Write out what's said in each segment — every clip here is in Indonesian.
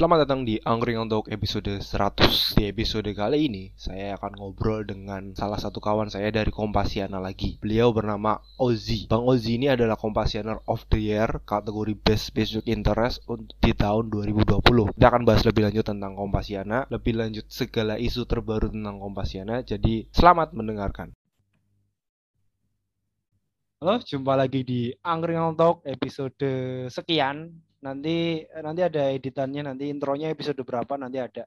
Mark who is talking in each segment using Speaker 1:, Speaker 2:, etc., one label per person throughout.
Speaker 1: Selamat datang di Angkring untuk episode 100 Di episode kali ini Saya akan ngobrol dengan salah satu kawan saya dari Kompasiana lagi. Beliau bernama Ozzy Bang Ozzy ini adalah Kompasianer of the Year Kategori Best Basic Interest di tahun 2020 Kita akan bahas lebih lanjut tentang Kompasiana Lebih lanjut segala isu terbaru tentang Kompasiana. Jadi selamat mendengarkan. Halo, jumpa lagi di Angkring Talk episode sekian nanti nanti ada editannya nanti intronya episode berapa nanti ada.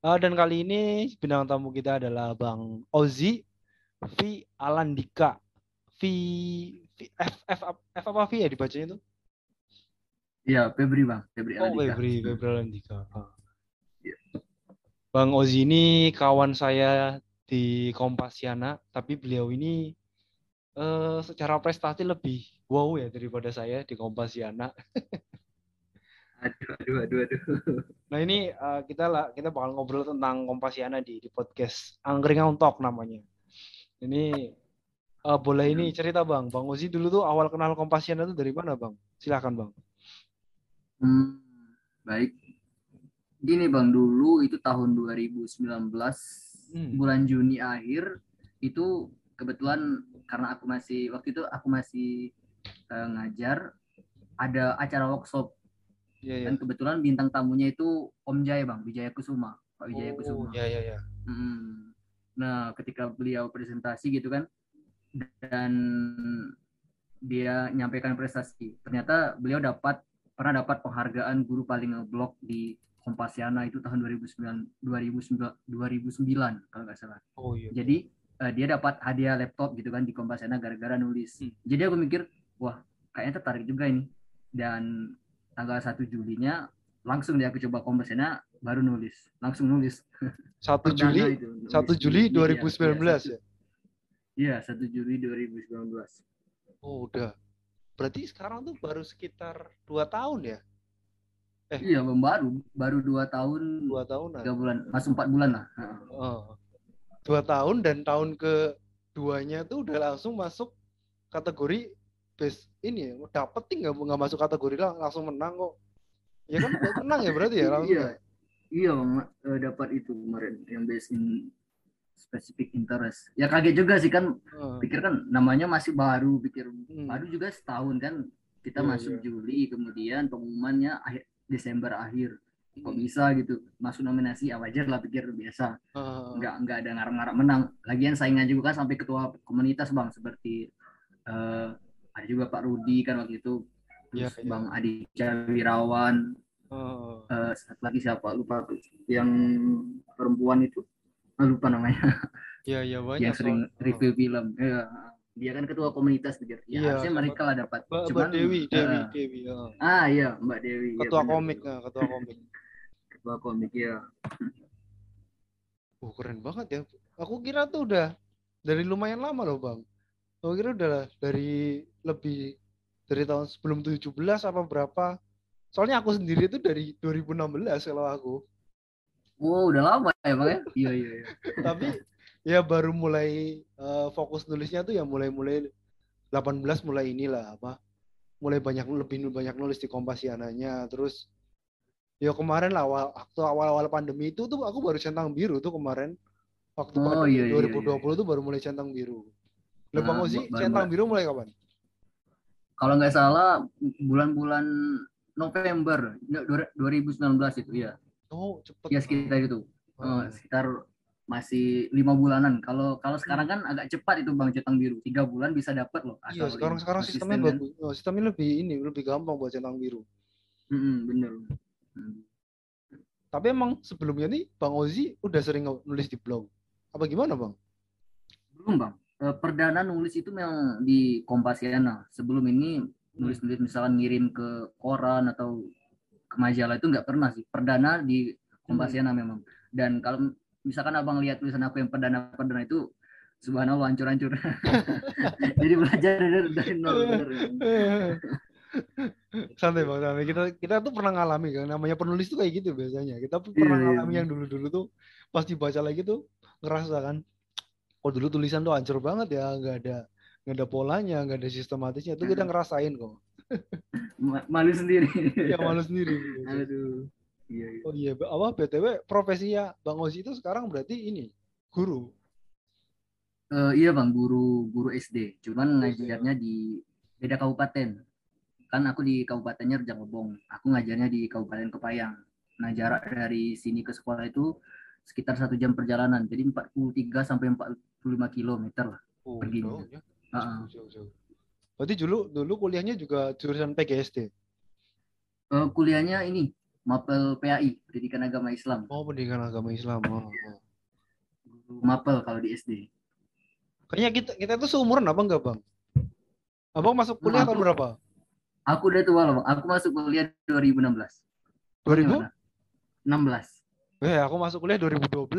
Speaker 1: Uh, dan kali ini bintang tamu kita adalah bang Ozi V. Alandika. V, v F, F, F apa V ya dibacanya itu?
Speaker 2: Iya Febri bang. Febri
Speaker 1: oh Febri Febri Alandika. Oh. ya. Bang Ozi ini kawan saya di Kompasiana tapi beliau ini uh, secara prestasi lebih wow ya daripada saya di Kompasiana
Speaker 2: Aduh, aduh, aduh, aduh.
Speaker 1: Nah ini uh, kita lah kita bakal ngobrol tentang Kompasiana di, di podcast Angkringan Talk namanya. Ini uh, boleh ini cerita bang, bang Uzi dulu tuh awal kenal Kompasiana tuh dari mana bang? Silahkan bang.
Speaker 2: Hmm, baik. Gini bang, dulu itu tahun 2019 hmm. bulan Juni akhir itu kebetulan karena aku masih waktu itu aku masih uh, ngajar ada acara workshop Yeah, yeah. Dan kebetulan bintang tamunya itu Om Jaya bang, Wijaya Kusuma, Pak Wijaya oh, Kusuma.
Speaker 1: Iya iya iya.
Speaker 2: Hmm. Nah ketika beliau presentasi gitu kan, dan dia nyampaikan prestasi, ternyata beliau dapat pernah dapat penghargaan guru paling ngeblok di Kompasiana itu tahun 2009 2009 2009 kalau nggak salah.
Speaker 1: Oh iya.
Speaker 2: Jadi uh, dia dapat hadiah laptop gitu kan di Kompasiana gara-gara nulis. Hmm. Jadi aku mikir, wah kayaknya tertarik juga ini. Dan tanggal 1 Julinya langsung dia aku coba konversinya baru nulis. Langsung nulis.
Speaker 1: 1 Juli? itu, 1 Juli 2019 ya?
Speaker 2: Iya 1 Juli 2019
Speaker 1: oh udah. Berarti sekarang tuh baru sekitar 2 tahun ya?
Speaker 2: Eh. Iya baru. Baru 2 tahun
Speaker 1: 2 tahun
Speaker 2: 3 bulan. Masuk 4 bulan lah.
Speaker 1: Oh. 2 tahun dan tahun ke duanya tuh udah langsung masuk kategori best ini ya dapet tinggal nggak masuk kategori lah langsung menang kok ya kan menang ya berarti ya langsung
Speaker 2: iya iya uh, dapat itu kemarin yang best in specific interest ya kaget juga sih kan uh. pikir kan namanya masih baru pikir hmm. baru juga setahun kan kita yeah, masuk yeah. Juli kemudian pengumumannya akhir Desember akhir kok hmm. bisa gitu masuk nominasi ya wajar lah pikir biasa uh. nggak nggak ada ngarang-ngarang menang lagian saingan juga kan sampai ketua komunitas bang seperti uh, ada juga Pak Rudi kan waktu itu. Ya, terus ya, Bang Adi Wirawan. Oh. uh, satu lagi siapa? Lupa yang perempuan itu. Oh, lupa namanya.
Speaker 1: Ya ya banyak
Speaker 2: yang sering oh. review film. Ya dia kan ketua komunitas gitu ya, ya harusnya mereka lah dapat.
Speaker 1: Mbak, Cuman, Mbak Dewi Dewi uh, Dewi
Speaker 2: oh. ah iya Mbak Dewi.
Speaker 1: Ketua ya, komik ya, ketua komik.
Speaker 2: Ketua komik ya
Speaker 1: Oh keren banget ya. Aku kira tuh udah dari lumayan lama loh bang. Aku kira udah dari lebih dari tahun sebelum 17 apa berapa. Soalnya aku sendiri itu dari 2016 kalau aku.
Speaker 2: Wow, udah lama ya Bang ya? Iya, iya, iya.
Speaker 1: Tapi ya baru mulai uh, fokus nulisnya tuh ya mulai-mulai 18 mulai inilah apa mulai banyak lebih banyak nulis di Kompasiananya terus ya kemarin lah awal waktu awal-awal pandemi itu tuh aku baru centang biru tuh kemarin waktu oh, pandemi iya, 2020 iya, iya. tuh baru mulai centang biru Lo Bang Ozi centang biru mulai kapan?
Speaker 2: Kalau nggak salah bulan-bulan November 2019 itu ya.
Speaker 1: Oh, cepet.
Speaker 2: Ya sekitar itu. Oh. Uh, sekitar masih lima bulanan. Kalau kalau hmm. sekarang kan agak cepat itu bang centang biru. Tiga bulan bisa dapat loh.
Speaker 1: Iya sekarang sekarang sistemnya kan. bagus. Oh, sistemnya lebih ini lebih gampang buat centang biru.
Speaker 2: Mm -hmm, bener. Hmm.
Speaker 1: Tapi emang sebelumnya nih Bang Ozi udah sering nulis di blog. Apa gimana bang?
Speaker 2: Belum bang. Eh, perdana nulis itu memang di Kompasiana. Sebelum ini nulis-nulis misalkan ngirim ke koran atau ke majalah itu nggak pernah sih. Perdana di Kompasiana hmm. memang. dan kalau misalkan abang lihat tulisan aku yang perdana perdana itu subhanallah hancur-hancur. Jadi belajar dari, dari nol bener.
Speaker 1: santai bang, santai. Kita kita tuh pernah ngalami kan, namanya penulis tuh kayak gitu biasanya. Kita pernah iya, iya, ngalami yang dulu-dulu tuh pas dibaca lagi tuh ngerasa kan, oh dulu tulisan tuh hancur banget ya, nggak ada nggak ada polanya, nggak ada sistematisnya. Itu kita ngerasain kok.
Speaker 2: malu sendiri.
Speaker 1: ya malu sendiri. Aduh. Iya, iya. Oh iya, apa btw profesinya Bang Ozi itu sekarang berarti ini guru.
Speaker 2: Uh, iya bang, guru guru SD. Cuman ngajarnya di beda kabupaten. Kan aku di kabupatennya Rejang Lebong. Aku ngajarnya di Kabupaten Kepayang. Nah jarak dari sini ke sekolah itu sekitar satu jam perjalanan. Jadi 43 sampai 45 kilometer lah oh, pergi. Jauh, ya? uh -uh.
Speaker 1: jauh, jauh. Berarti dulu dulu kuliahnya juga jurusan PGSD?
Speaker 2: Uh, eh, kuliahnya ini Mapel PAI, Pendidikan Agama Islam.
Speaker 1: Oh, Pendidikan Agama Islam. Oh.
Speaker 2: Mapel kalau di SD.
Speaker 1: Kayaknya kita kita tuh seumuran apa enggak, Bang? Abang masuk kuliah tahun berapa?
Speaker 2: Aku udah tua loh, Bang. Aku masuk kuliah 2016.
Speaker 1: 2000?
Speaker 2: 16.
Speaker 1: Eh, aku masuk kuliah 2012.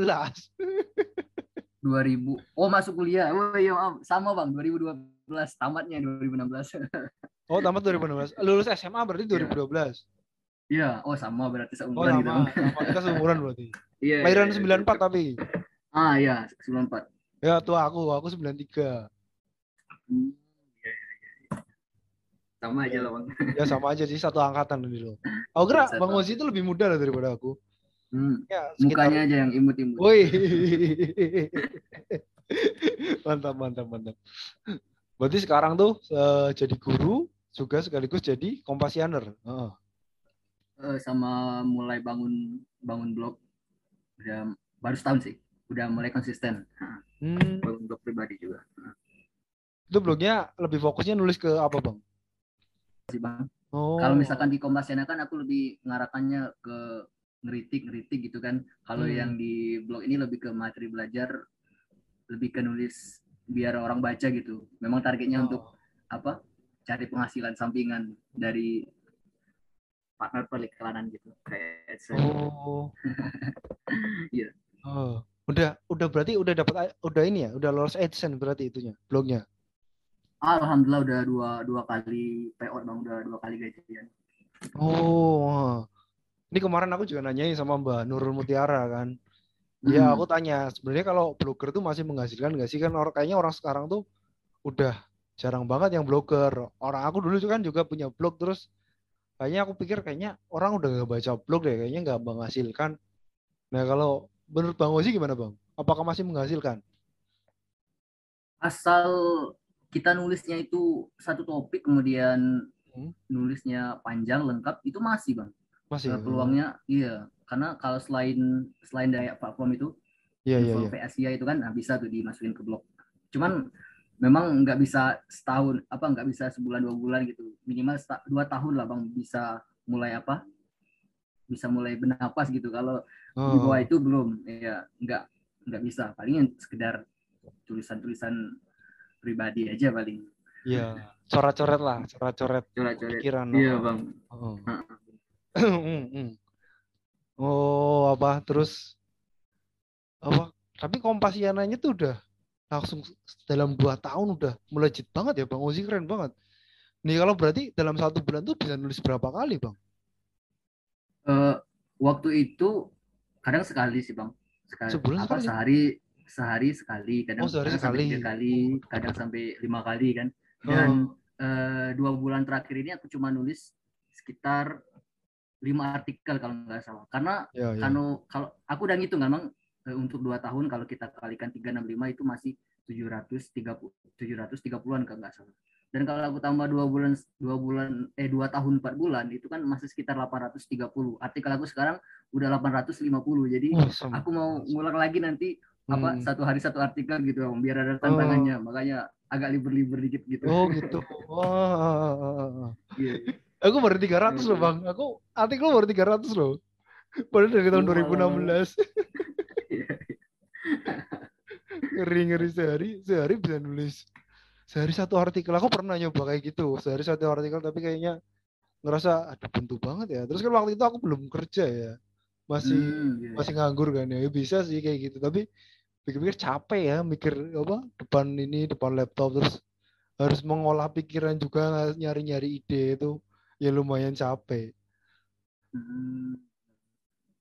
Speaker 2: 2000. Oh, masuk kuliah. Oh iya, sama Bang, 2012. Tamatnya 2016.
Speaker 1: oh, tamat 2016. Lulus SMA berarti 2012. Iya,
Speaker 2: iya. oh sama berarti seumuran oh,
Speaker 1: gitu. Sama. Kita seumuran berarti. Iya. Lahiran iya, 94 iya. tapi.
Speaker 2: Ah, iya, 94.
Speaker 1: Ya tua aku, aku 93. Hmm,
Speaker 2: ya, ya, ya. Sama aja lah bang.
Speaker 1: Ya sama aja sih satu angkatan ini loh. Aku kira Bang Ozi itu lebih muda lah daripada aku.
Speaker 2: Hmm. Ya, sekitar... Mukanya aja yang imut-imut.
Speaker 1: Woi. mantap, mantap, mantap. Berarti sekarang tuh uh, jadi guru juga sekaligus jadi kompasianer. Uh.
Speaker 2: Uh, sama mulai bangun bangun blog udah baru setahun sih udah mulai konsisten. Hmm. Untuk pribadi juga.
Speaker 1: Itu blognya lebih fokusnya nulis ke apa bang?
Speaker 2: Sih bang. Oh. Kalau misalkan di Kompasiana kan aku lebih ngarakannya ke ngeritik ngeritik gitu kan. Kalau hmm. yang di blog ini lebih ke materi belajar, lebih ke nulis biar orang baca gitu. Memang targetnya oh. untuk apa? Cari penghasilan sampingan dari partner periklanan gitu kayak
Speaker 1: oh iya oh Udah udah berarti udah dapat udah ini ya, udah lolos AdSense berarti itunya, blognya.
Speaker 2: Alhamdulillah udah dua dua kali PO bang, udah dua kali gajian.
Speaker 1: Oh, ini kemarin aku juga nanyain sama Mbak Nurul Mutiara kan. Ya hmm. aku tanya sebenarnya kalau blogger tuh masih menghasilkan nggak sih kan orang kayaknya orang sekarang tuh udah jarang banget yang blogger. Orang aku dulu kan juga punya blog terus kayaknya aku pikir kayaknya orang udah gak baca blog deh kayaknya nggak menghasilkan. Nah kalau menurut Bang Ozi gimana Bang? Apakah masih menghasilkan?
Speaker 2: Asal kita nulisnya itu satu topik kemudian hmm? nulisnya panjang lengkap itu masih Bang. Masih. Uh, peluangnya iya karena kalau selain selain dari platform itu
Speaker 1: Iya, iya,
Speaker 2: iya. Asia itu kan nah, bisa tuh dimasukin ke blog. Cuman memang nggak bisa setahun apa nggak bisa sebulan dua bulan gitu minimal dua tahun lah bang bisa mulai apa bisa mulai bernapas gitu kalau oh. di bawah itu belum ya nggak nggak bisa paling sekedar tulisan-tulisan pribadi aja paling
Speaker 1: iya coret-coret lah coret-coret
Speaker 2: coret-coret pikiran iya bang
Speaker 1: oh. Oh apa? Terus apa? Tapi kompasiananya tuh udah langsung dalam dua tahun udah melejit banget ya bang Ozi keren banget. Nih kalau berarti dalam satu bulan tuh bisa nulis berapa kali bang?
Speaker 2: Uh, waktu itu kadang sekali sih bang. Sekali Sebulan apa sekali? sehari sehari sekali kadang, oh, sehari kadang sekali. sampai tiga kali kadang sampai lima kali kan. Dan oh. uh, dua bulan terakhir ini aku cuma nulis sekitar lima artikel kalau nggak salah karena ya, ya. kalau kalau aku udah ngitung kan bang uh, untuk dua tahun kalau kita kalikan tiga enam lima itu masih tujuh ratus tiga puluh tujuh ratus tiga puluhan kalau nggak salah dan kalau aku tambah dua bulan dua bulan eh dua tahun empat bulan itu kan masih sekitar 830 artikel aku sekarang udah 850 jadi oh, aku mau ngulang lagi nanti hmm. apa satu hari satu artikel gitu biar ada tantangannya oh. makanya agak libur-libur dikit gitu
Speaker 1: oh gitu oh. yeah. Aku baru 300 yeah. loh bang. Aku artikel baru 300 loh. Padahal dari tahun oh. 2016 ngeri ngeri. Sehari sehari bisa nulis. Sehari satu artikel. Aku pernah nyoba kayak gitu. Sehari satu artikel tapi kayaknya ngerasa ada buntu banget ya. Terus kan waktu itu aku belum kerja ya. Masih hmm, iya. masih nganggur kan ya. ya bisa sih kayak gitu. Tapi pikir-pikir capek ya mikir apa depan ini depan laptop. Terus harus mengolah pikiran juga nyari-nyari ide itu ya lumayan capek
Speaker 2: hmm.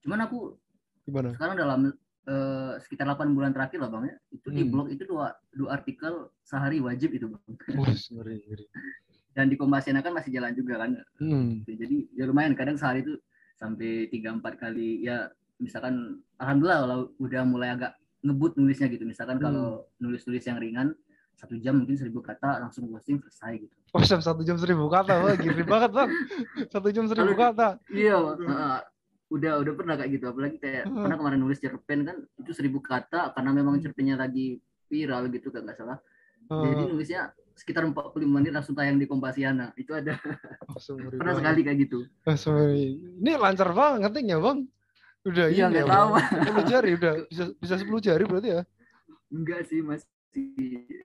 Speaker 2: cuman aku
Speaker 1: gimana
Speaker 2: sekarang dalam uh, sekitar 8 bulan terakhir lah bang ya itu hmm. di blog itu dua dua artikel sehari wajib itu bang ngeri, ngeri. dan di Kompasiana kan masih jalan juga kan hmm. jadi ya lumayan kadang sehari itu sampai tiga empat kali ya misalkan alhamdulillah kalau udah mulai agak ngebut nulisnya gitu misalkan hmm. kalau nulis-nulis yang ringan satu jam mungkin seribu kata langsung posting selesai gitu.
Speaker 1: Oh satu jam seribu kata, wah gini banget bang. Satu jam seribu kata.
Speaker 2: Iya, uh, udah udah pernah kayak gitu. Apalagi kayak uh. pernah kemarin nulis cerpen kan itu seribu kata karena memang cerpennya lagi viral gitu kan nggak salah. Uh. Jadi nulisnya sekitar 45 menit langsung tayang di Kompasiana. Itu ada. pernah sekali kayak gitu.
Speaker 1: Ini lancar banget ya bang. Udah iya nggak ya, tahu. Sepuluh jari udah bisa bisa sepuluh jari berarti ya?
Speaker 2: Enggak sih masih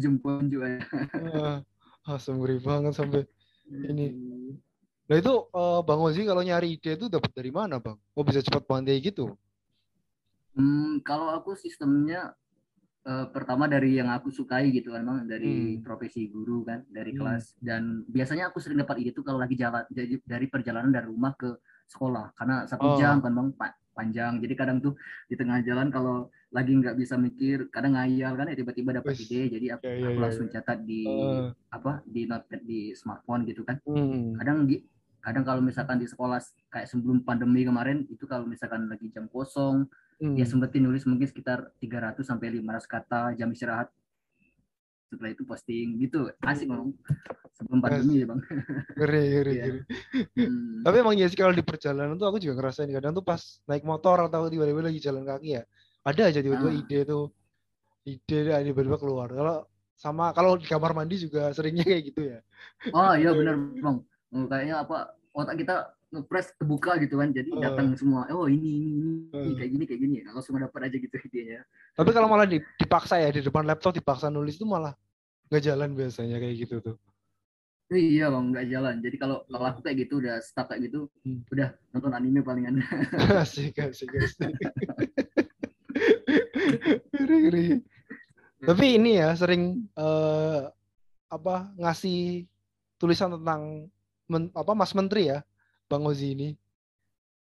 Speaker 2: jempol juga.
Speaker 1: Ah, semburi banget sampai ini. Nah itu uh, Bang Ozi kalau nyari ide itu dapat dari mana Bang? Oh bisa cepat pandai gitu?
Speaker 2: Hmm, kalau aku sistemnya uh, pertama dari yang aku sukai gitu kan bang dari hmm. profesi guru kan dari hmm. kelas dan biasanya aku sering dapat ide itu kalau lagi jalan dari perjalanan dari rumah ke sekolah karena satu oh. jam kan bang panjang jadi kadang tuh di tengah jalan kalau lagi nggak bisa mikir kadang ngayal kan ya tiba-tiba dapat ide jadi aku, yeah, yeah, aku iya, langsung yeah. catat di uh. apa di notepad di smartphone gitu kan hmm. kadang di kadang kalau misalkan di sekolah kayak sebelum pandemi kemarin itu kalau misalkan lagi jam kosong hmm. ya sempetin nulis mungkin sekitar 300 sampai 500 kata jam istirahat setelah itu posting gitu asik bang sebelum pandemi ya bang
Speaker 1: ngeri ngeri yeah. ngeri hmm. tapi emang ya sih kalau di perjalanan tuh aku juga ngerasain kadang tuh pas naik motor atau tiba-tiba lagi jalan kaki ya ada aja tiba-tiba ah. ide tuh ide tiba-tiba keluar kalau sama kalau di kamar mandi juga seringnya kayak gitu ya
Speaker 2: oh iya benar bang oh, kayaknya apa otak kita ngepres kebuka gitu kan jadi uh. datang semua oh ini ini ini uh. kayak gini kayak gini langsung dapat aja gitu idenya
Speaker 1: tapi kalau malah dipaksa ya di depan laptop dipaksa nulis itu malah nggak jalan biasanya kayak gitu tuh.
Speaker 2: Iya bang, nggak jalan. Jadi kalau kalau aku kayak gitu udah stuck kayak gitu, hmm. udah nonton anime palingan.
Speaker 1: asik asik asik. Giri, Tapi ini ya sering uh, apa ngasih tulisan tentang men, apa Mas Menteri ya, Bang Ozi ini.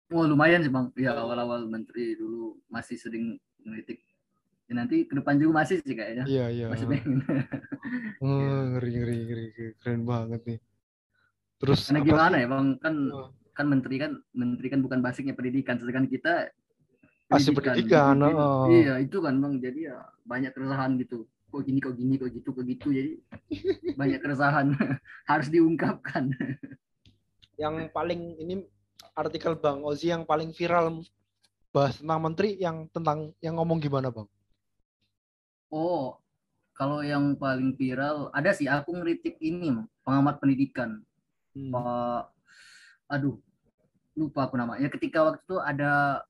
Speaker 2: Oh lumayan sih bang. Ya awal-awal Menteri dulu masih sering ngelitik ya nanti ke depan juga masih sih kayaknya.
Speaker 1: Iya iya. Masih pengen. Oh, ngeri, ngeri ngeri keren banget nih. Terus
Speaker 2: karena gimana sih? ya bang? Kan oh. kan menteri kan menteri kan bukan basicnya pendidikan. Sedangkan kita
Speaker 1: pendidikan, pendidikan
Speaker 2: jadi, oh. iya itu kan bang jadi ya banyak keresahan gitu kok gini kok gini kok gitu kok gitu jadi banyak keresahan harus diungkapkan
Speaker 1: yang paling ini artikel bang Ozi yang paling viral bahas tentang menteri yang tentang yang ngomong gimana bang
Speaker 2: Oh, kalau yang paling viral ada sih aku ngeritik ini pengamat pendidikan. Hmm. Pak aduh, lupa aku namanya. Ketika waktu itu ada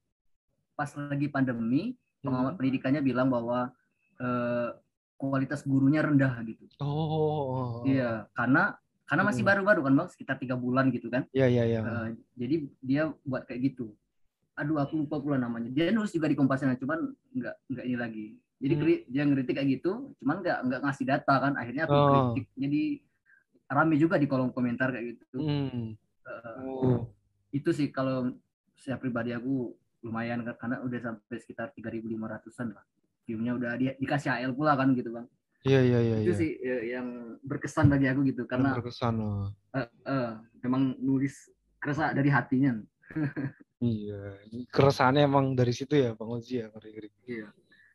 Speaker 2: pas lagi pandemi, hmm. pengamat pendidikannya bilang bahwa eh, kualitas gurunya rendah gitu.
Speaker 1: Oh.
Speaker 2: Iya, karena karena masih hmm. baru-baru kan bang, sekitar tiga bulan gitu kan.
Speaker 1: Iya iya iya. Uh,
Speaker 2: jadi dia buat kayak gitu. Aduh, aku lupa pula namanya. Dia nulis juga di Kompasnya, cuman nggak nggak ini lagi jadi hmm. dia ngeritik kayak gitu cuman nggak nggak ngasih data kan akhirnya aku oh. kritik jadi rame juga di kolom komentar kayak gitu hmm. uh, oh. itu sih kalau saya pribadi aku lumayan kan, karena udah sampai sekitar 3.500an lah viewnya udah dia dikasih AL pula kan gitu bang
Speaker 1: iya iya iya
Speaker 2: itu
Speaker 1: ya.
Speaker 2: sih ya, yang berkesan bagi aku gitu karena
Speaker 1: yang berkesan oh.
Speaker 2: uh, uh, memang nulis kerasa dari hatinya
Speaker 1: iya keresahannya emang dari situ ya bang Ozi ya ngeri-ngeri
Speaker 2: iya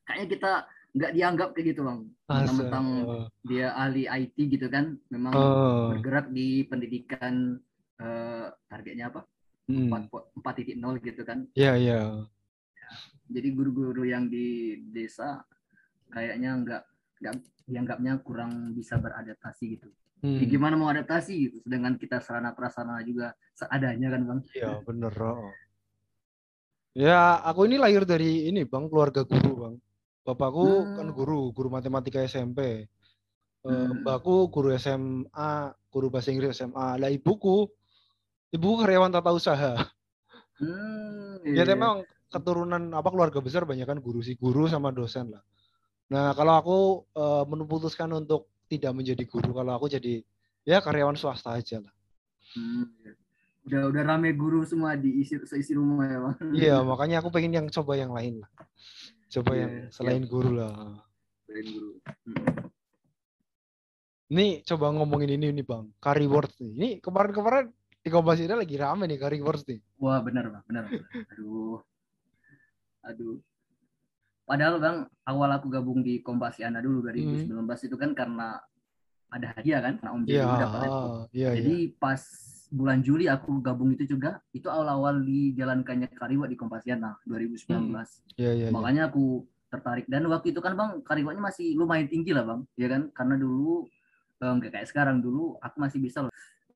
Speaker 2: kayaknya kita nggak dianggap kayak gitu bang tentang oh. dia ahli IT gitu kan memang oh. bergerak di pendidikan uh, targetnya apa. Empat titik nol gitu kan
Speaker 1: iya yeah, iya yeah.
Speaker 2: jadi guru-guru yang di desa kayaknya nggak nggak dianggapnya kurang bisa beradaptasi gitu hmm. Jadi gimana mau adaptasi gitu sedangkan kita sarana prasarana juga seadanya kan bang
Speaker 1: iya bener oh. ya aku ini lahir dari ini bang keluarga guru bang Bapakku hmm. kan guru, guru matematika SMP. Eh, hmm. Mbakku guru SMA, guru bahasa Inggris SMA. Lah ibuku, ibu karyawan tata usaha. Hmm, iya. Ya memang keturunan apa keluarga besar banyak kan guru sih, guru sama dosen lah. Nah, kalau aku uh, memutuskan untuk tidak menjadi guru, kalau aku jadi ya karyawan swasta aja lah.
Speaker 2: Hmm, iya. udah udah rame guru semua di isi seisi rumah ya bang.
Speaker 1: Iya, makanya aku pengen yang coba yang lain lah. Coba yeah, yang selain yeah. guru lah. Selain guru. Hmm. Ini coba ngomongin ini nih bang, words nih. Ini kemarin-kemarin di Kompas ini lagi rame nih curry words nih.
Speaker 2: Wah benar bang, benar. Aduh, aduh. Padahal bang, awal aku gabung di Kompasiana dulu 2019 hmm. itu kan karena ada hadiah kan, karena Om ya, dapat Ya, Jadi ya. pas bulan Juli aku gabung itu juga, itu awal-awal dijalankannya Kariwa di Kompasiana 2019. Hmm. Ya, ya, Makanya ya. aku tertarik dan waktu itu kan bang Kariwanya masih lumayan tinggi lah bang, ya kan? Karena dulu nggak kayak sekarang dulu aku masih bisa loh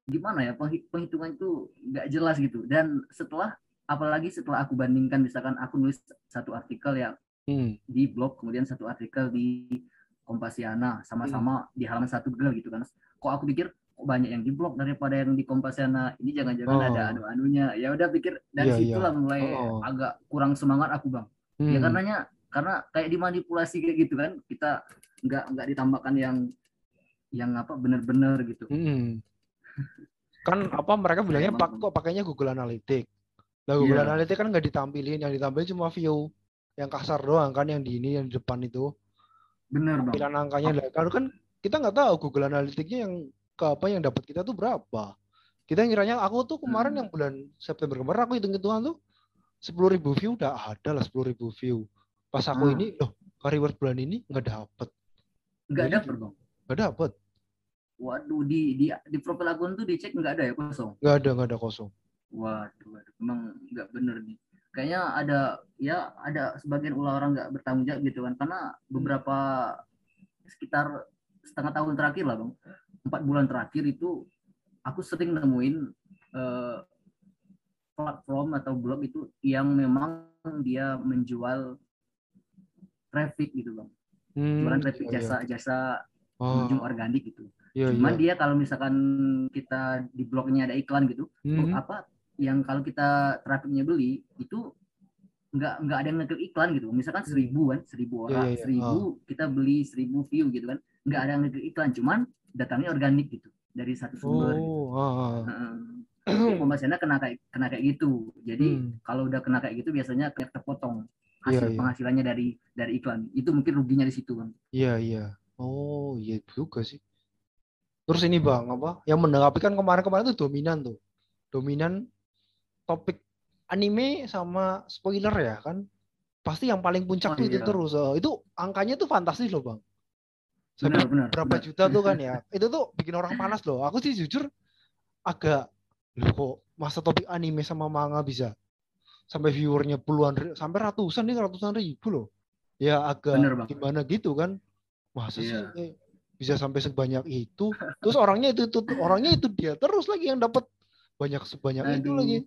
Speaker 2: gimana ya penghitungan itu nggak jelas gitu dan setelah apalagi setelah aku bandingkan misalkan aku nulis satu artikel ya hmm. di blog kemudian satu artikel di Kompasiana sama-sama hmm. di halaman satu Google gitu kan kok aku pikir kok banyak yang di blog daripada yang di Kompasiana ini jangan-jangan oh. ada anu-anunya ya udah pikir dari yeah, situlah yeah. mulai oh. agak kurang semangat aku bang ya hmm. ya karenanya karena kayak dimanipulasi kayak gitu kan kita nggak nggak ditambahkan yang yang apa benar-benar gitu. Hmm.
Speaker 1: Kan apa mereka bilangnya pak kok pakainya Google Analytics. Nah Google yeah. Analytics kan nggak ditampilin, yang ditampilin cuma view yang kasar doang kan yang di ini yang di depan itu.
Speaker 2: Benar bang.
Speaker 1: Tampilan angkanya lah. Kalau kan kita nggak tahu Google Analytics-nya yang ke apa yang dapat kita tuh berapa. Kita ngiranya aku tuh kemarin hmm. yang bulan September kemarin aku hitung-hitungan tuh sepuluh ribu view udah ada lah sepuluh ribu view. Pas aku hmm. ini loh reward bulan ini nggak dapet.
Speaker 2: Nggak dapet bang.
Speaker 1: Gak dapet.
Speaker 2: Waduh, di di di profil akun tuh dicek nggak ada ya kosong?
Speaker 1: Nggak ada, nggak ada kosong.
Speaker 2: Waduh, waduh, emang nggak bener nih. Kayaknya ada ya ada sebagian ulah orang nggak bertanggung jawab gitu kan, karena beberapa sekitar setengah tahun terakhir lah bang, empat bulan terakhir itu aku sering nemuin uh, platform atau blog itu yang memang dia menjual traffic gitu bang, hmm, jualan traffic iya, iya. jasa jasa oh. ujung organik gitu. Yeah, Cuman yeah. dia kalau misalkan kita di blognya ada iklan gitu, mm-hmm. apa yang kalau kita trafficnya beli itu nggak nggak ada yang ngeklik iklan gitu. Misalkan hmm. seribu kan, seribu iya, orang, yeah, yeah, seribu oh. kita beli seribu view gitu kan, nggak ada yang ngeklik iklan, cuman datangnya organik gitu dari satu sumber. Oh, gitu. oh, oh. Pembahasannya kena kayak kena kayak gitu. Jadi hmm. kalau udah kena kayak gitu biasanya kayak terpotong hasil yeah, yeah. penghasilannya dari dari iklan. Itu mungkin ruginya di situ kan.
Speaker 1: Iya yeah, iya. Yeah. Oh iya juga sih. Terus ini bang apa? Yang menanggapi kan kemarin-kemarin itu dominan tuh, dominan topik anime sama spoiler ya kan. Pasti yang paling puncak oh, tuh iya. itu terus. Oh, itu angkanya tuh fantastis loh bang. Sampai benar, benar, berapa benar. juta tuh kan ya. Itu tuh bikin orang panas loh. Aku sih jujur agak loh kok masa topik anime sama manga bisa sampai viewernya puluhan sampai ratusan nih ratusan ribu loh. Ya agak gimana gitu kan masa iya. sih bisa sampai sebanyak itu terus orangnya itu, itu orangnya itu dia terus lagi yang dapat banyak sebanyak Aduh. itu lagi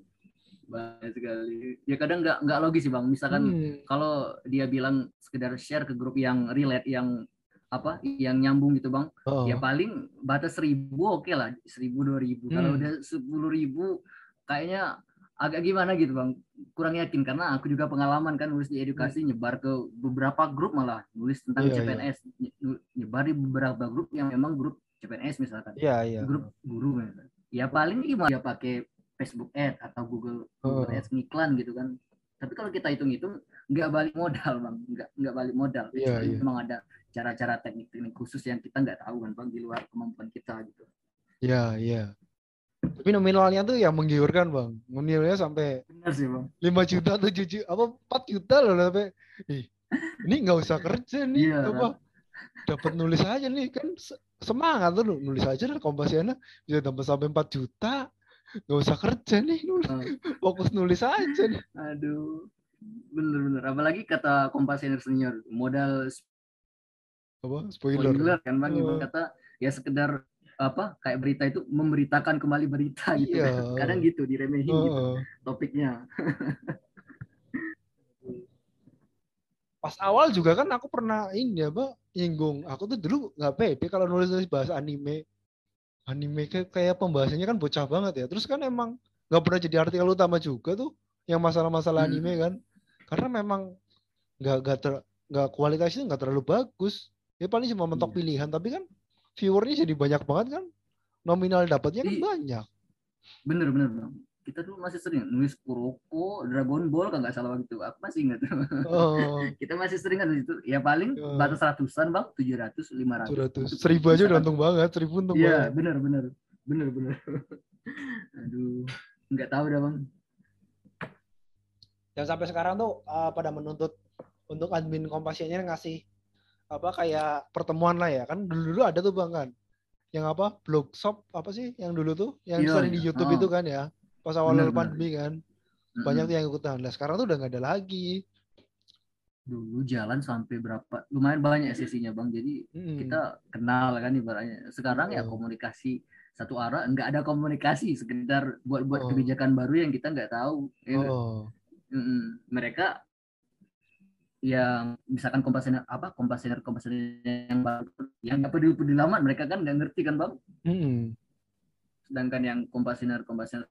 Speaker 2: banyak sekali ya kadang nggak nggak logis sih bang misalkan hmm. kalau dia bilang sekedar share ke grup yang relate yang apa yang nyambung gitu bang oh. ya paling batas seribu oke okay lah seribu dua ribu hmm. kalau udah sepuluh ribu kayaknya agak gimana gitu bang kurang yakin karena aku juga pengalaman kan nulis di edukasi hmm. nyebar ke beberapa grup malah nulis tentang yeah, CPNS yeah. nyebar di beberapa grup yang memang grup CPNS misalkan
Speaker 1: yeah, yeah.
Speaker 2: grup guru misalkan. ya paling gimana dia pakai Facebook Ad atau Google Google oh. Ads ngiklan gitu kan tapi kalau kita hitung-hitung nggak balik modal bang nggak nggak balik modal yeah, yeah. memang ada cara-cara teknik-teknik khusus yang kita nggak tahu kan bang di luar kemampuan kita gitu
Speaker 1: ya yeah, iya yeah. Tapi nominalnya tuh ya menggiurkan bang. Nominalnya sampai
Speaker 2: Benar sih bang.
Speaker 1: 5 juta, 7 juta, apa 4 juta loh sampai. Ih, ini nggak usah kerja nih, iya, apa? Dapat nulis aja nih kan semangat tuh nulis aja lah kompasiana bisa dapat sampai 4 juta. Nggak usah kerja nih nulis. Fokus nulis aja nih.
Speaker 2: Aduh. Bener-bener. Apalagi kata kompasianer senior modal
Speaker 1: apa spoiler, spoiler
Speaker 2: kan bang oh. kata ya sekedar apa kayak berita itu memberitakan kembali berita gitu iya. kan. kadang gitu diremehin uh. gitu topiknya
Speaker 1: pas awal juga kan aku pernah ini apa nyinggung aku tuh dulu nggak pede kalau nulis nulis bahasa anime anime kayak, kayak pembahasannya kan bocah banget ya terus kan emang nggak pernah jadi artikel utama juga tuh yang masalah-masalah hmm. anime kan karena memang nggak nggak ter nggak kualitasnya nggak terlalu bagus ya paling cuma mentok iya. pilihan tapi kan viewernya jadi banyak banget kan nominal dapatnya kan banyak
Speaker 2: bener bener bang kita tuh masih sering nulis Kuroko, Dragon Ball kan nggak salah waktu itu. Aku masih ingat. Oh. kita masih sering kan itu. Ya paling oh. batas ratusan bang, tujuh ratus, lima ratus.
Speaker 1: Seribu aja udah untung banget, seribu untung
Speaker 2: Iya benar benar benar benar. Aduh, nggak tahu dah bang.
Speaker 1: Dan sampai sekarang tuh uh, pada menuntut untuk admin kompasinya ngasih apa kayak pertemuan lah ya kan dulu dulu ada tuh bang kan yang apa blog shop apa sih yang dulu tuh yang yeah, sering di iya. YouTube oh. itu kan ya pas awal pandemi kan banyak tuh yang ikutan lah sekarang tuh udah nggak ada lagi
Speaker 2: dulu jalan sampai berapa lumayan banyak sesinya bang jadi hmm. kita kenal kan ibaratnya sekarang oh. ya komunikasi satu arah nggak ada komunikasi sekedar buat buat oh. kebijakan baru yang kita nggak tahu ya oh. mm mereka yang misalkan kompasioner apa kompasioner kompasioner yang baru yang nggak peduli peduli lama mereka kan nggak ngerti kan bang? Hmm. sedangkan yang kompasioner kompasioner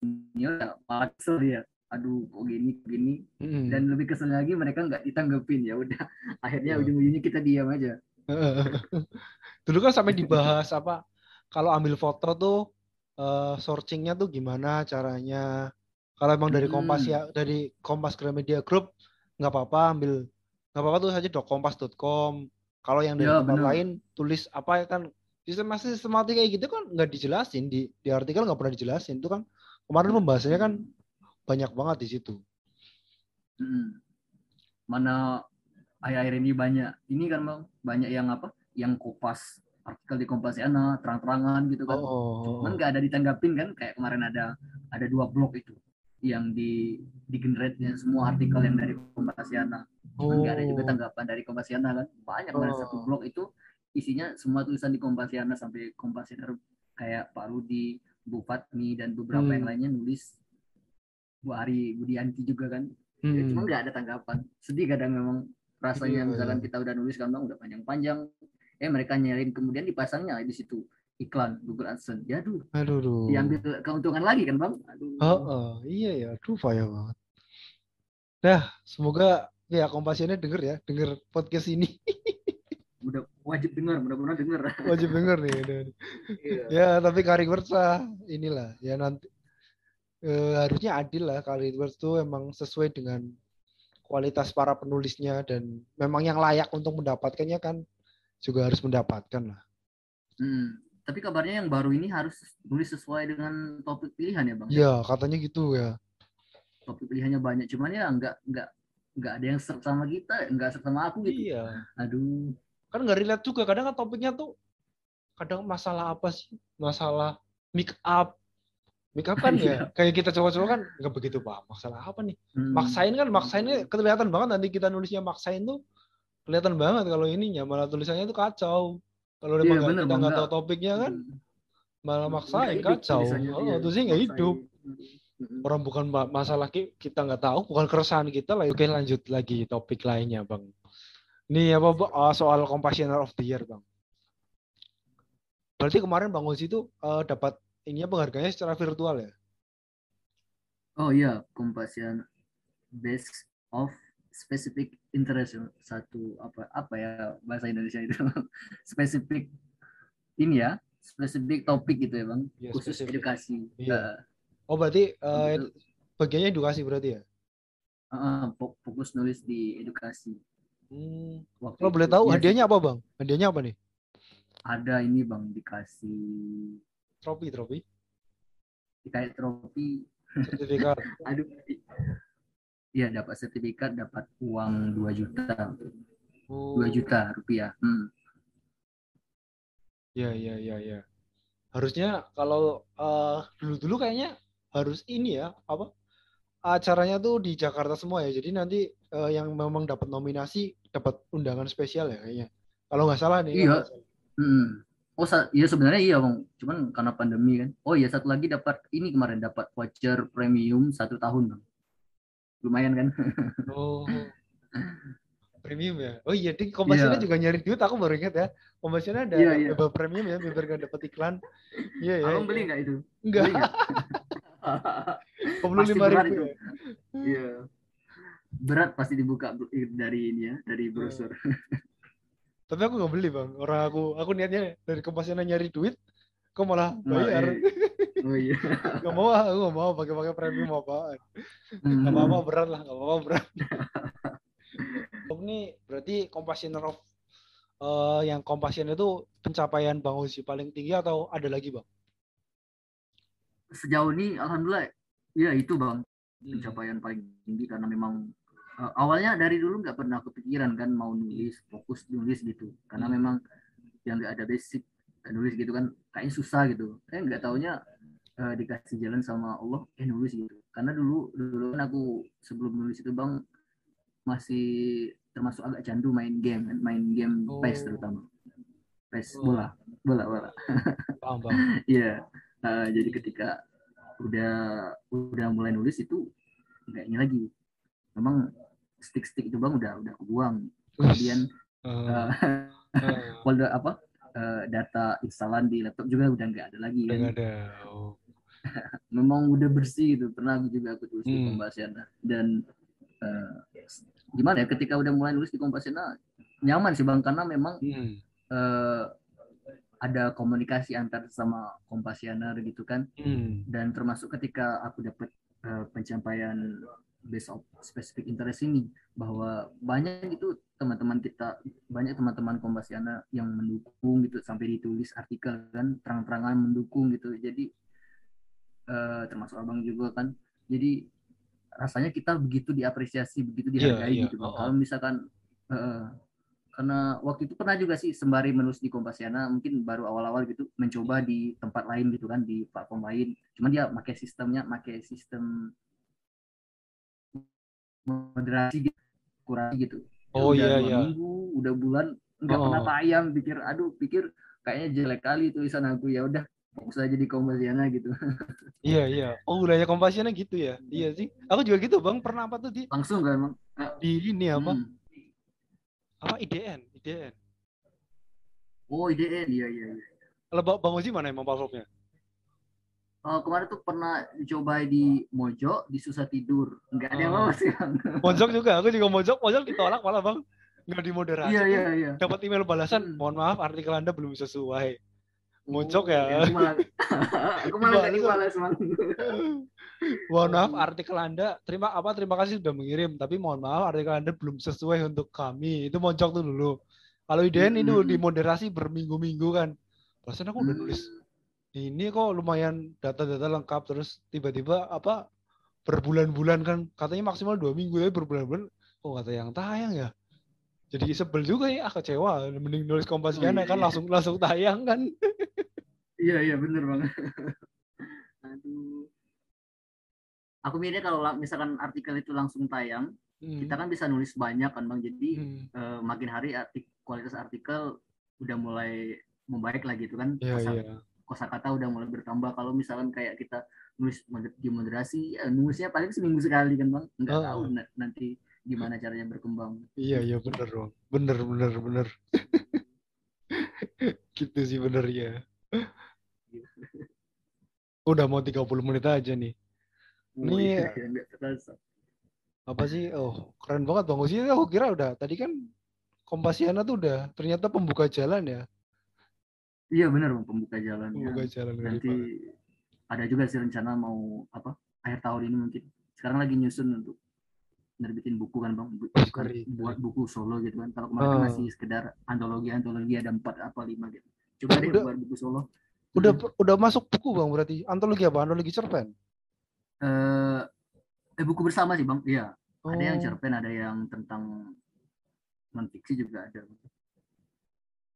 Speaker 2: senior ya kesel dia. Aduh kok gini gini. Mm. dan lebih kesel lagi mereka nggak ditanggepin ya udah. Akhirnya yeah. ujung-ujungnya kita diam aja.
Speaker 1: Dulu kan sampai dibahas apa kalau ambil foto tuh uh, searchingnya tuh gimana caranya. Kalau emang dari Kompas ya dari Kompas Gramedia Group nggak apa-apa ambil nggak apa-apa tuh saja kompas.com kalau yang dari ya, tempat bener. lain tulis apa ya kan sistem masih sistematik kayak gitu kan nggak dijelasin di di artikel nggak pernah dijelasin itu kan Kemarin pembahasannya kan banyak banget di situ.
Speaker 2: Hmm. Mana akhir-akhir ini banyak ini kan bang banyak yang apa yang kopas artikel di Kompasiana terang-terangan gitu kan. Oh. Cuman nggak ada ditanggapin kan kayak kemarin ada ada dua blog itu yang di di generate semua artikel yang dari Kompasiana. Cuman nggak oh. ada juga oh. tanggapan dari Kompasiana kan. Banyak oh. satu blog itu isinya semua tulisan di Kompasiana sampai Kompasiana kayak Pak Rudi, Bu Fatmi dan beberapa hmm. yang lainnya nulis Bu Ari Budianti juga kan hmm. ya, cuma nggak ada tanggapan sedih kadang memang rasanya yeah, misalkan yeah. kita udah nulis kan bang udah panjang-panjang eh mereka nyariin kemudian dipasangnya di situ iklan Google AdSense. Ya aduh. Aduh, diambil keuntungan lagi kan bang? Aduh.
Speaker 1: Oh, oh iya. Ya aduh payah banget. Nah, semoga ya kompasinya denger ya, denger podcast ini.
Speaker 2: udah wajib dengar mudah-mudahan dengar
Speaker 1: wajib dengar nih iya. ya tapi Words lah inilah ya nanti eh, harusnya adil lah Words tuh emang sesuai dengan kualitas para penulisnya dan memang yang layak untuk mendapatkannya kan juga harus mendapatkan lah.
Speaker 2: Hmm. Tapi kabarnya yang baru ini harus tulis sesuai dengan topik pilihan ya bang?
Speaker 1: Ya katanya gitu ya.
Speaker 2: Topik pilihannya banyak cuman ya nggak nggak nggak ada yang serta sama kita nggak serta sama aku gitu.
Speaker 1: Iya.
Speaker 2: Aduh.
Speaker 1: Kan nggak relate juga kadang kan topiknya tuh kadang masalah apa sih? Masalah make up. Make up kan ya iya. kayak kita coba-coba kan nggak begitu paham masalah apa nih? Hmm. maksain kan maksainnya kelihatan banget nanti kita nulisnya maksain tuh kelihatan banget kalau ininya malah tulisannya tuh kacau kalau iya, memang kita nggak tahu topiknya kan hmm. malah maksain kacau oh itu sih nggak hidup hmm. orang bukan masalah kita nggak tahu bukan keresahan kita lah oke lanjut lagi topik lainnya bang ini apa uh, soal Compassioner of the Year bang. Berarti kemarin Bang Ozi itu uh, dapat ininya penghargaannya secara virtual ya?
Speaker 2: Oh iya, Compassion Best of Specific Interest satu apa apa ya bahasa Indonesia itu spesifik ini ya spesifik topik gitu ya bang ya, khusus spesifik. edukasi.
Speaker 1: Iya. Uh, oh berarti uh, bagiannya edukasi berarti ya?
Speaker 2: Uh, fokus nulis di edukasi.
Speaker 1: Hmm. Kalau boleh tahu ya, hadiahnya apa bang? Hadiahnya apa nih?
Speaker 2: Ada ini bang dikasih
Speaker 1: trofi trofi.
Speaker 2: Dikasih trofi.
Speaker 1: Sertifikat.
Speaker 2: Aduh. Iya dapat sertifikat, dapat uang 2 juta. Oh. 2 juta rupiah. Hmm.
Speaker 1: Ya ya ya ya. Harusnya kalau uh, dulu-dulu kayaknya harus ini ya apa acaranya tuh di Jakarta semua ya. Jadi nanti uh, yang memang dapat nominasi dapat undangan spesial ya kayaknya. Kalau nggak salah nih.
Speaker 2: Iya. Hmm. Oh iya sebenarnya iya bang, cuman karena pandemi kan. Oh iya satu lagi dapat ini kemarin dapat voucher premium satu tahun bang. Lumayan kan?
Speaker 1: oh. Premium ya. Oh iya, di kompasinya yeah. juga nyari duit. Aku baru ingat ya. Kompasinya ada yeah, yeah. premium ya, biar gak dapat iklan.
Speaker 2: Iya yeah, ya. Yeah, Abang beli nggak itu?
Speaker 1: Enggak. lima ribu.
Speaker 2: Ya? Iya. Berat pasti dibuka dari ini ya, dari brosur.
Speaker 1: Tapi aku nggak beli bang. Orang aku, aku niatnya dari kompasiana nyari duit, kok malah bayar. Oh, iya. Oh iya. gak mau, aku gak mau pakai-pakai premium apa. Hmm. Gak apa-apa berat lah, gak apa-apa berat. ini berarti compassioner of uh, yang compassion itu pencapaian Bang Uzi paling tinggi atau ada lagi Bang?
Speaker 2: Sejauh ini Alhamdulillah ya itu Bang hmm. pencapaian paling tinggi karena memang uh, awalnya dari dulu nggak pernah kepikiran kan mau nulis fokus nulis gitu karena hmm. memang yang nggak ada basic nulis gitu kan kayaknya susah gitu eh nggak taunya uh, dikasih jalan sama Allah eh nulis gitu karena dulu dulu kan aku sebelum nulis itu bang masih termasuk agak candu main game main game oh. PES terutama PES oh. bola bola bola iya uh, jadi ketika udah udah mulai nulis itu ini lagi memang stick-stick itu bang udah udah kebuang kemudian uh, uh, folder apa uh, data instalan di laptop juga udah nggak ada lagi
Speaker 1: kan. ada. Oh.
Speaker 2: memang udah bersih gitu pernah juga aku tulis hmm. di Kompasiana dan uh, gimana ya ketika udah mulai nulis di Kompasiana nyaman sih bang karena memang hmm. uh, ada komunikasi antar sama Kompasianer gitu kan hmm. dan termasuk ketika aku dapat uh, pencapaian based of specific interest ini bahwa banyak itu teman-teman kita banyak teman-teman Kompasiana yang mendukung gitu sampai ditulis artikel kan terang-terangan mendukung gitu jadi uh, termasuk abang juga kan jadi rasanya kita begitu diapresiasi begitu iya, dihargai yeah, yeah. gitu oh, oh. kalau misalkan uh, karena waktu itu pernah juga sih sembari menulis di Kompasiana mungkin baru awal-awal gitu mencoba di tempat lain gitu kan di platform lain cuma dia pakai sistemnya pakai sistem moderasi gitu kurang gitu
Speaker 1: oh iya iya
Speaker 2: minggu udah bulan nggak oh. pernah tayang pikir aduh pikir kayaknya jelek kali tulisan aku ya udah fokus aja di Kompasiana gitu.
Speaker 1: iya iya. Oh wilayah Kompasiana gitu ya. Iya sih. Aku juga gitu bang. Pernah apa tuh di?
Speaker 2: Langsung kan bang?
Speaker 1: Di ini apa? Hmm. Apa IDN? IDN.
Speaker 2: Oh IDN iya iya. iya.
Speaker 1: Kalau bang Ozi mana emang platformnya?
Speaker 2: Uh, kemarin tuh pernah coba di Mojo di susah tidur nggak ada yang mau sih bang
Speaker 1: Mojok juga aku juga Mojok Mojok ditolak malah bang nggak dimoderasi
Speaker 2: iya iya iya
Speaker 1: dapat email balasan hmm. mohon maaf artikel anda belum sesuai Muncok ya.
Speaker 2: Aku malah, aku malah tadi malas
Speaker 1: Mohon maaf artikel Anda terima apa terima kasih sudah mengirim tapi mohon maaf artikel Anda belum sesuai untuk kami. Itu moncok tuh dulu. Kalau IDN hmm. itu dimoderasi berminggu-minggu kan. Perasaan aku udah nulis ini kok lumayan data-data lengkap terus tiba-tiba apa berbulan-bulan kan katanya maksimal dua minggu ya berbulan-bulan kok kata yang tayang ya jadi sebel juga ya ah, kecewa mending nulis kompasiana oh, iya, kan langsung langsung tayang kan
Speaker 2: Iya iya bener banget. Aduh. Aku mikirnya kalau misalkan artikel itu langsung tayang, hmm. kita kan bisa nulis banyak kan bang. Jadi hmm. uh, makin hari artik kualitas artikel udah mulai membaik lagi itu kan.
Speaker 1: Yeah, kosa, yeah.
Speaker 2: kosakata udah mulai bertambah. Kalau misalkan kayak kita nulis di moderasi, ya, nulisnya paling seminggu sekali kan bang. Nggak oh. tahu nanti gimana caranya berkembang.
Speaker 1: Iya iya bener bang. Bener bener bener. gitu sih bener ya. Udah mau 30 menit aja nih. Oh, ini iya, apa sih? Oh, keren banget Bang Uzi. Aku kira udah. Tadi kan Kompasiana tuh udah ternyata pembuka jalan ya.
Speaker 2: Iya benar Bang, pembuka jalan.
Speaker 1: Pembuka ya. jalan.
Speaker 2: Nanti ada juga sih rencana mau apa? Akhir tahun ini mungkin. Sekarang lagi nyusun untuk nerbitin buku kan bang buat buat buku solo gitu kan kalau kemarin oh. masih sekedar antologi antologi ada empat apa lima gitu coba deh buat buku solo
Speaker 1: Udah hmm. udah masuk buku bang berarti antologi apa? Antologi cerpen?
Speaker 2: Eh, eh buku bersama sih bang. Iya. Oh. Ada yang oh. cerpen, ada yang tentang non fiksi juga ada.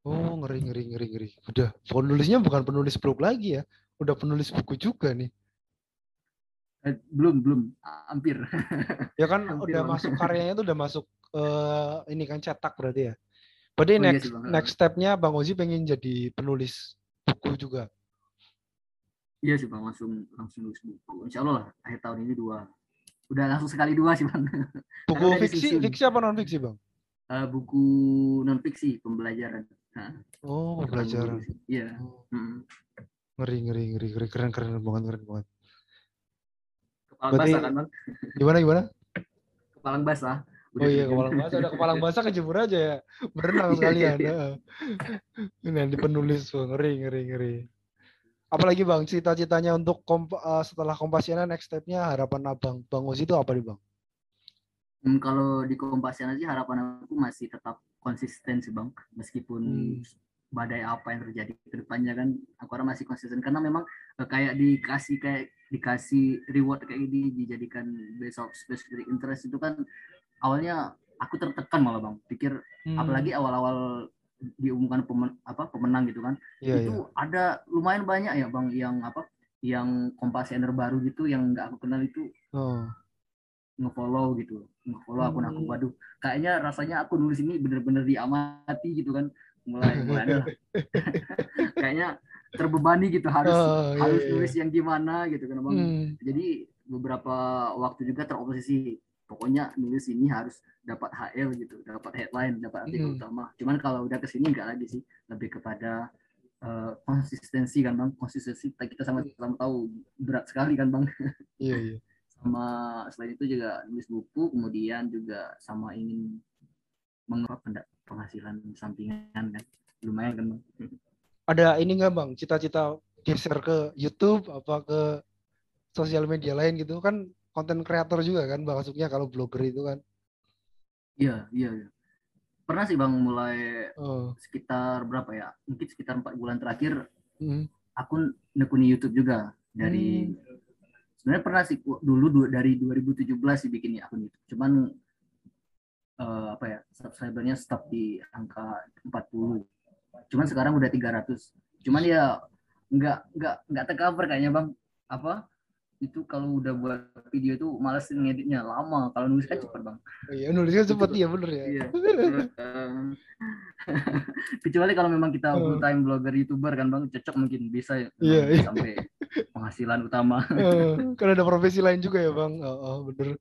Speaker 1: Oh ngeri ngeri ngeri ngeri. Udah penulisnya bukan penulis blog lagi ya. Udah penulis buku juga nih.
Speaker 2: Eh, belum belum hampir.
Speaker 1: ya kan hampir udah bang. masuk karyanya tuh udah masuk uh, ini kan cetak berarti ya. Berarti oh, iya next iya sih, next stepnya Bang Ozi pengen jadi penulis buku juga.
Speaker 2: Iya sih bang, langsung langsung nulis buku. Insya Allah lah akhir tahun ini dua. Udah langsung sekali dua sih bang.
Speaker 1: Buku fiksi, fiksi apa non fiksi bang?
Speaker 2: Uh, buku non fiksi pembelajaran. Nah,
Speaker 1: oh pembelajaran.
Speaker 2: Iya. Oh.
Speaker 1: Ngeri ngeri ngeri ngeri keren keren banget keren banget.
Speaker 2: Kepala Berarti, basah kan bang?
Speaker 1: Gimana gimana?
Speaker 2: Kepala basah.
Speaker 1: Udah oh iya kepala basah, udah kepala basah kejemur aja ya. Berenang sekalian. Iya. Ini nanti penulis bang, ngeri ngeri ngeri. Apalagi bang, cita-citanya untuk komp uh, setelah kompasiana next stepnya harapan abang, bang Ozi itu apa nih bang?
Speaker 2: Hmm, kalau di kompasiana sih harapan aku masih tetap konsisten sih bang, meskipun hmm badai apa yang terjadi ke depannya kan aku orang masih konsisten karena memang uh, kayak dikasih kayak dikasih reward kayak gini dijadikan base of specific interest itu kan awalnya aku tertekan malah bang pikir hmm. apalagi awal-awal diumumkan pemen, apa pemenang gitu kan yeah, itu yeah. ada lumayan banyak ya bang yang apa yang kompasioner baru gitu yang nggak aku kenal itu oh. ngefollow gitu ngefollow akun aku hmm. waduh kayaknya rasanya aku nulis ini bener-bener diamati gitu kan mulai mulai ada kayaknya terbebani gitu harus oh, iya, harus iya. nulis yang gimana gitu kan bang hmm. jadi beberapa waktu juga teroposisi pokoknya nulis ini harus dapat HL gitu dapat headline dapat artikel hmm. utama. Cuman kalau udah ke sini enggak lagi sih lebih kepada uh, konsistensi kan bang. Konsistensi kita sama-sama tahu berat sekali kan bang. Iya, iya. sama selain itu juga nulis buku kemudian juga sama ingin mengenai penghasilan sampingan kan. Lumayan kan bang.
Speaker 1: Ada ini nggak bang? Cita-cita geser ke YouTube apa ke sosial media lain gitu? Kan konten kreator juga kan maksudnya kalau blogger itu kan
Speaker 2: iya iya, iya. pernah sih bang mulai oh. sekitar berapa ya mungkin sekitar empat bulan terakhir hmm. aku nekuni YouTube juga dari hmm. sebenarnya pernah sih dulu dari 2017 sih bikin akun YouTube cuman uh, apa ya subscribernya stop di angka 40 cuman sekarang udah 300 cuman ya nggak nggak nggak tercover kayaknya bang apa itu kalau udah buat video itu males ngeditnya lama kalau nulis kan cepet bang
Speaker 1: iya nulisnya cepet iya bener ya iya.
Speaker 2: kecuali kalau memang kita full time blogger youtuber kan bang cocok mungkin bisa ya iya, iya. sampai penghasilan utama
Speaker 1: kan ada profesi lain juga ya bang oh, oh bener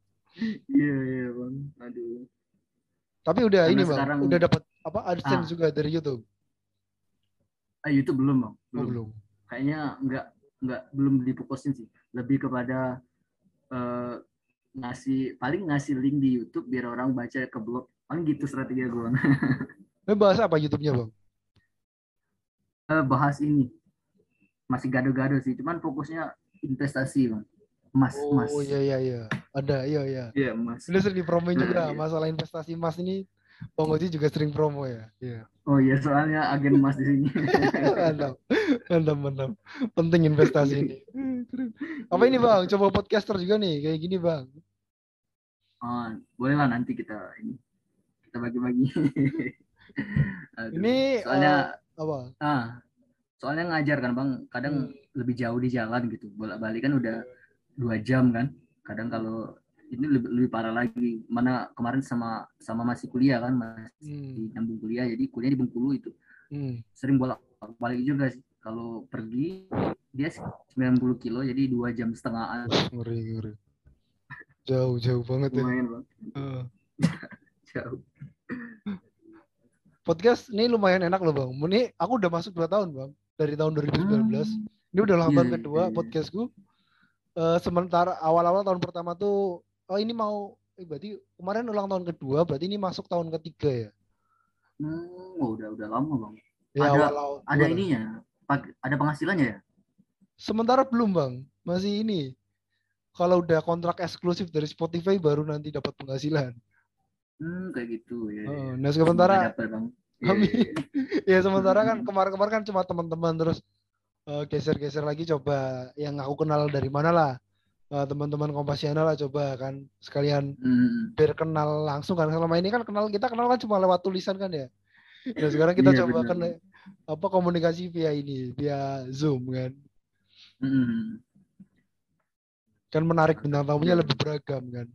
Speaker 2: iya iya bang aduh
Speaker 1: tapi udah Karena ini bang, sekarang, udah dapat apa AdSense ah, juga dari YouTube?
Speaker 2: Ah YouTube belum bang.
Speaker 1: Belum. Oh, belum.
Speaker 2: Kayaknya nggak nggak belum difokusin sih. Lebih kepada uh, ngasih paling ngasih link di YouTube biar orang baca ke blog. Paling gitu strategi gue.
Speaker 1: Ini bahas apa YouTube-nya bang?
Speaker 2: Uh, bahas ini masih gado-gado sih. Cuman fokusnya investasi bang. Emas,
Speaker 1: oh, emas. Oh iya iya iya. Ada iya iya.
Speaker 2: Iya, emas.
Speaker 1: Ini sering dipromoin juga iya. masalah investasi emas ini Bang Oji juga sering promo ya. Iya.
Speaker 2: Oh iya, soalnya agen emas di sini.
Speaker 1: mantap. Mantap, mantap. Penting investasi ini. Apa ini Bang? Coba podcaster juga nih, kayak gini Bang.
Speaker 2: Oh, boleh lah nanti kita ini kita bagi-bagi.
Speaker 1: ini soalnya uh, apa?
Speaker 2: Ah, soalnya ngajar kan Bang, kadang hmm. lebih jauh di jalan gitu. Bolak-balik kan udah dua jam kan kadang kalau ini lebih, lebih parah lagi. Mana kemarin sama sama masih kuliah kan masih hmm. nyambung kuliah jadi kuliah di Bengkulu itu. Hmm. sering bolak balik juga sih. Kalau pergi dia 90 kilo jadi dua jam setengah
Speaker 1: ngeri ngeri. Jauh jauh banget ya. Lumayan bang uh. jauh. Podcast ini lumayan enak loh bang. Ini aku udah masuk dua tahun bang. Dari tahun 2019 hmm. ini udah lama yeah, kedua yeah, yeah. podcastku. Uh, sementara awal-awal tahun pertama tuh oh ini mau eh, berarti kemarin ulang tahun kedua berarti ini masuk tahun ketiga ya?
Speaker 2: Hmm, oh, udah udah lama bang. Ya, ada awal -awal, ada gimana? ininya ada penghasilannya ya?
Speaker 1: Sementara belum bang. Masih ini. Kalau udah kontrak eksklusif dari Spotify baru nanti dapat penghasilan.
Speaker 2: Hmm kayak gitu ya,
Speaker 1: oh, nah sementara kami ya, ya sementara kan kemarin-kemarin kan cuma teman-teman terus geser geser-geser lagi coba yang aku kenal dari mana lah. uh, teman-teman kompasiana lah coba kan sekalian hmm. biar kenal langsung kan selama ini kan kenal kita kenal kan cuma lewat tulisan kan ya dan sekarang kita yeah, coba kan apa komunikasi via ini via zoom kan hmm. kan menarik bintang tamunya yeah. lebih beragam kan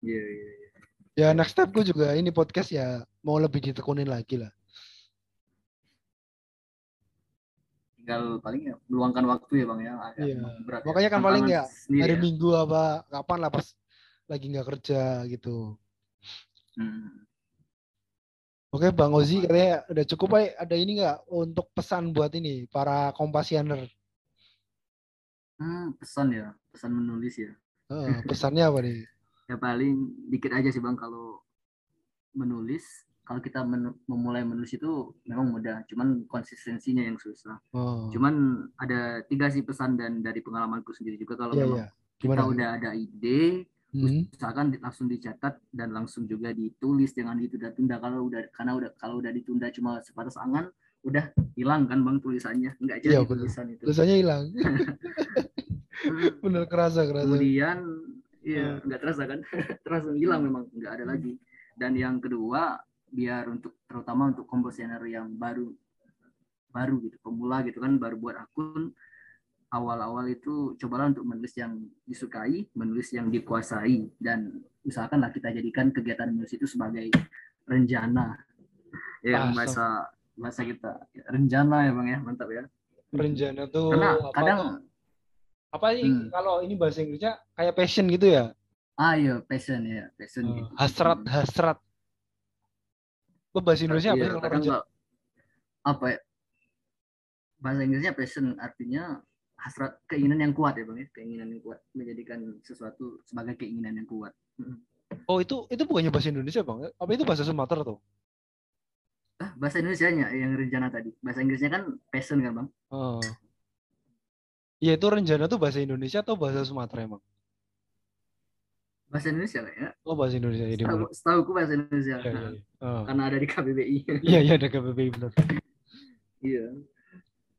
Speaker 2: iya yeah, iya yeah,
Speaker 1: yeah. ya next stepku juga ini podcast ya mau lebih ditekunin lagi lah
Speaker 2: tinggal paling ya meluangkan waktu ya bang ya.
Speaker 1: Iya. Berat, ya. Makanya kan paling ya hari ya. Minggu apa kapan lah pas lagi nggak kerja gitu. Hmm. Oke Bang Ozi katanya udah cukup baik. Ada ini nggak untuk pesan buat ini para kompasianer?
Speaker 2: Hmm, pesan ya, pesan menulis ya.
Speaker 1: Uh, pesannya apa nih?
Speaker 2: ya paling dikit aja sih bang kalau menulis kalau kita men memulai menulis itu memang mudah, cuman konsistensinya yang susah. Oh. Cuman ada tiga sih pesan dan dari pengalamanku sendiri juga. Kalau yeah, memang yeah. kita udah ada ide, hmm. usahakan langsung dicatat dan langsung juga ditulis jangan ditunda-tunda kalau udah karena udah kalau udah ditunda cuma sebatas angan udah hilang kan bang tulisannya. Nggak jadi yeah, tulisan itu.
Speaker 1: Tulisannya hilang. Bener kerasa kerasa.
Speaker 2: Kemudian iya hmm. nggak terasa kan? Terasa hilang memang nggak ada lagi. Dan yang kedua biar untuk terutama untuk komposer yang baru baru gitu pemula gitu kan baru buat akun. Awal-awal itu cobalah untuk menulis yang disukai menulis yang dikuasai dan usahakanlah kita jadikan kegiatan menulis itu sebagai rencana. Ya bahasa bahasa kita. Rencana ya bang ya. Mantap ya.
Speaker 1: Rencana tuh
Speaker 2: karena apa? kadang
Speaker 1: apa sih hmm. kalau ini bahasa Inggrisnya? Kayak passion gitu ya?
Speaker 2: Ah iya passion ya passion uh,
Speaker 1: gitu. hasrat hasrat Lo bahasa Indonesia apa?
Speaker 2: Ya, apa ya? Bahasa Inggrisnya passion artinya hasrat keinginan yang kuat ya bang ya keinginan yang kuat menjadikan sesuatu sebagai keinginan yang kuat.
Speaker 1: Oh itu itu bukannya bahasa Indonesia bang? Apa itu bahasa Sumatera tuh?
Speaker 2: Ah, bahasa Indonesia nya yang rencana tadi. Bahasa Inggrisnya kan passion kan bang? Oh.
Speaker 1: Iya itu rencana tuh bahasa Indonesia atau bahasa Sumatera emang?
Speaker 2: Bahasa Indonesia lah ya.
Speaker 1: Oh bahasa Indonesia jadi.
Speaker 2: Setahu, setahu aku bahasa Indonesia. Ya, ya, ya. Oh. Karena ada di KBBI.
Speaker 1: Iya iya ada KBBI benar.
Speaker 2: iya.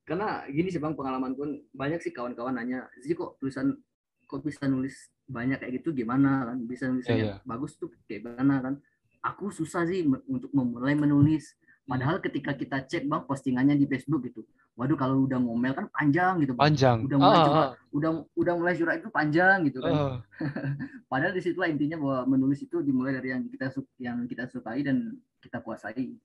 Speaker 2: Karena gini sih bang pengalaman pun banyak sih kawan-kawan nanya, sih kok tulisan kok bisa nulis banyak kayak gitu gimana kan? Bisa nulis ya, ya. bagus tuh kayak mana kan? Aku susah sih untuk memulai menulis. Padahal ketika kita cek bang postingannya di Facebook gitu, waduh kalau udah ngomel kan panjang gitu
Speaker 1: bang. Panjang.
Speaker 2: Udah mulai ah, curhat, ah. udah udah mulai curhat itu panjang gitu kan. Ah. Padahal di situlah intinya bahwa menulis itu dimulai dari yang kita yang kita sukai dan kita kuasai.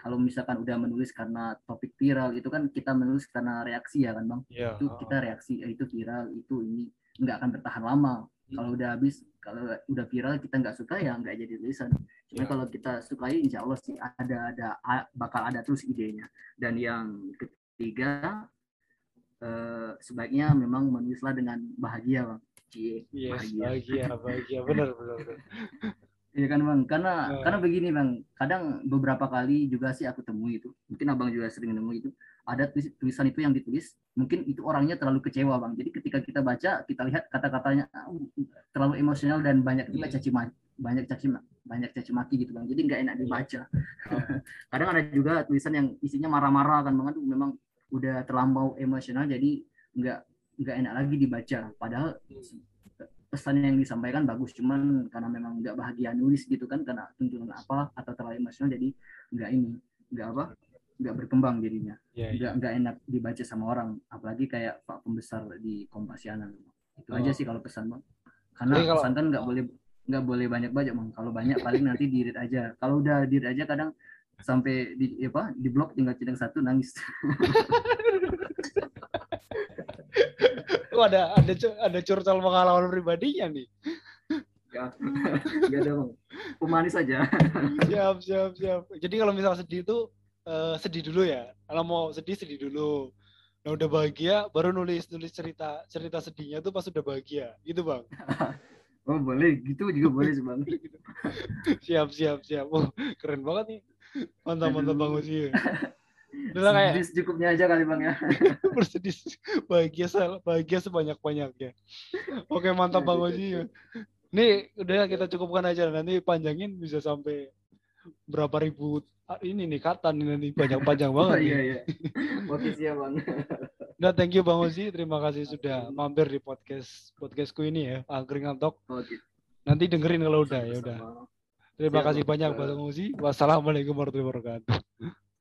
Speaker 2: Kalau misalkan udah menulis karena topik viral itu kan kita menulis karena reaksi ya kan bang. Yeah. Itu kita reaksi itu viral itu ini nggak akan bertahan lama. Hmm. Kalau udah habis kalau udah viral kita nggak suka ya nggak jadi tulisan Cuma ya. kalau kita sukai insya Allah sih ada ada bakal ada terus idenya. Dan yang ketiga eh, sebaiknya memang menulislah dengan bahagia bang.
Speaker 1: Cie, yes, bahagia. bahagia, bahagia, benar, benar, benar.
Speaker 2: Iya kan bang, karena uh. karena begini bang, kadang beberapa kali juga sih aku temui itu, mungkin abang juga sering nemu itu, ada tulisan itu yang ditulis, mungkin itu orangnya terlalu kecewa bang. Jadi ketika kita baca, kita lihat kata-katanya ah, terlalu emosional dan banyak juga iya. caci banyak caci banyak caci maki gitu bang jadi nggak enak dibaca oh. kadang ada juga tulisan yang isinya marah-marah kan bang aduh memang udah terlampau emosional jadi nggak nggak enak lagi dibaca padahal pesan yang disampaikan bagus cuman karena memang nggak bahagia nulis gitu kan karena tuntunan apa atau terlalu emosional jadi nggak ini nggak apa nggak berkembang jadinya. Yeah, iya. nggak yeah. nggak enak dibaca sama orang apalagi kayak pak pembesar di Kompasiana itu oh. aja sih kalau pesan bang. Karena kalau, pesan kan nggak boleh nggak boleh banyak banyak bang. Kalau banyak paling nanti dirit aja. Kalau udah dirit aja kadang sampai di apa di blok tinggal centang satu nangis.
Speaker 1: Oh, ada ada ada curcol pengalaman pribadinya nih?
Speaker 2: Ya ya ada bang. Pemanis aja.
Speaker 1: Siap siap siap. Jadi kalau misal sedih itu uh, sedih dulu ya kalau mau sedih sedih dulu nah udah bahagia baru nulis nulis cerita cerita sedihnya tuh pas udah bahagia gitu bang
Speaker 2: Oh boleh, gitu juga boleh sih bang.
Speaker 1: siap siap siap. Oh keren banget nih. Mantap mantap bang Uzi. Udah kayak
Speaker 2: cukupnya aja kali bang ya.
Speaker 1: Bersedih bahagia bahagia sebanyak banyaknya. Oke mantap bang Uzi. Nih udah kita cukupkan aja nanti panjangin bisa sampai berapa ribu ini nih kata nih panjang-panjang banget. Oh,
Speaker 2: iya iya. Oke siap bang.
Speaker 1: Udah thank you Bang Ozi, terima kasih sudah mampir di podcast podcastku ini ya, Angkring Antok. Oke. Nanti dengerin kalau udah ya udah. Terima kasih banyak Bang Ozi. Wassalamualaikum warahmatullahi wabarakatuh.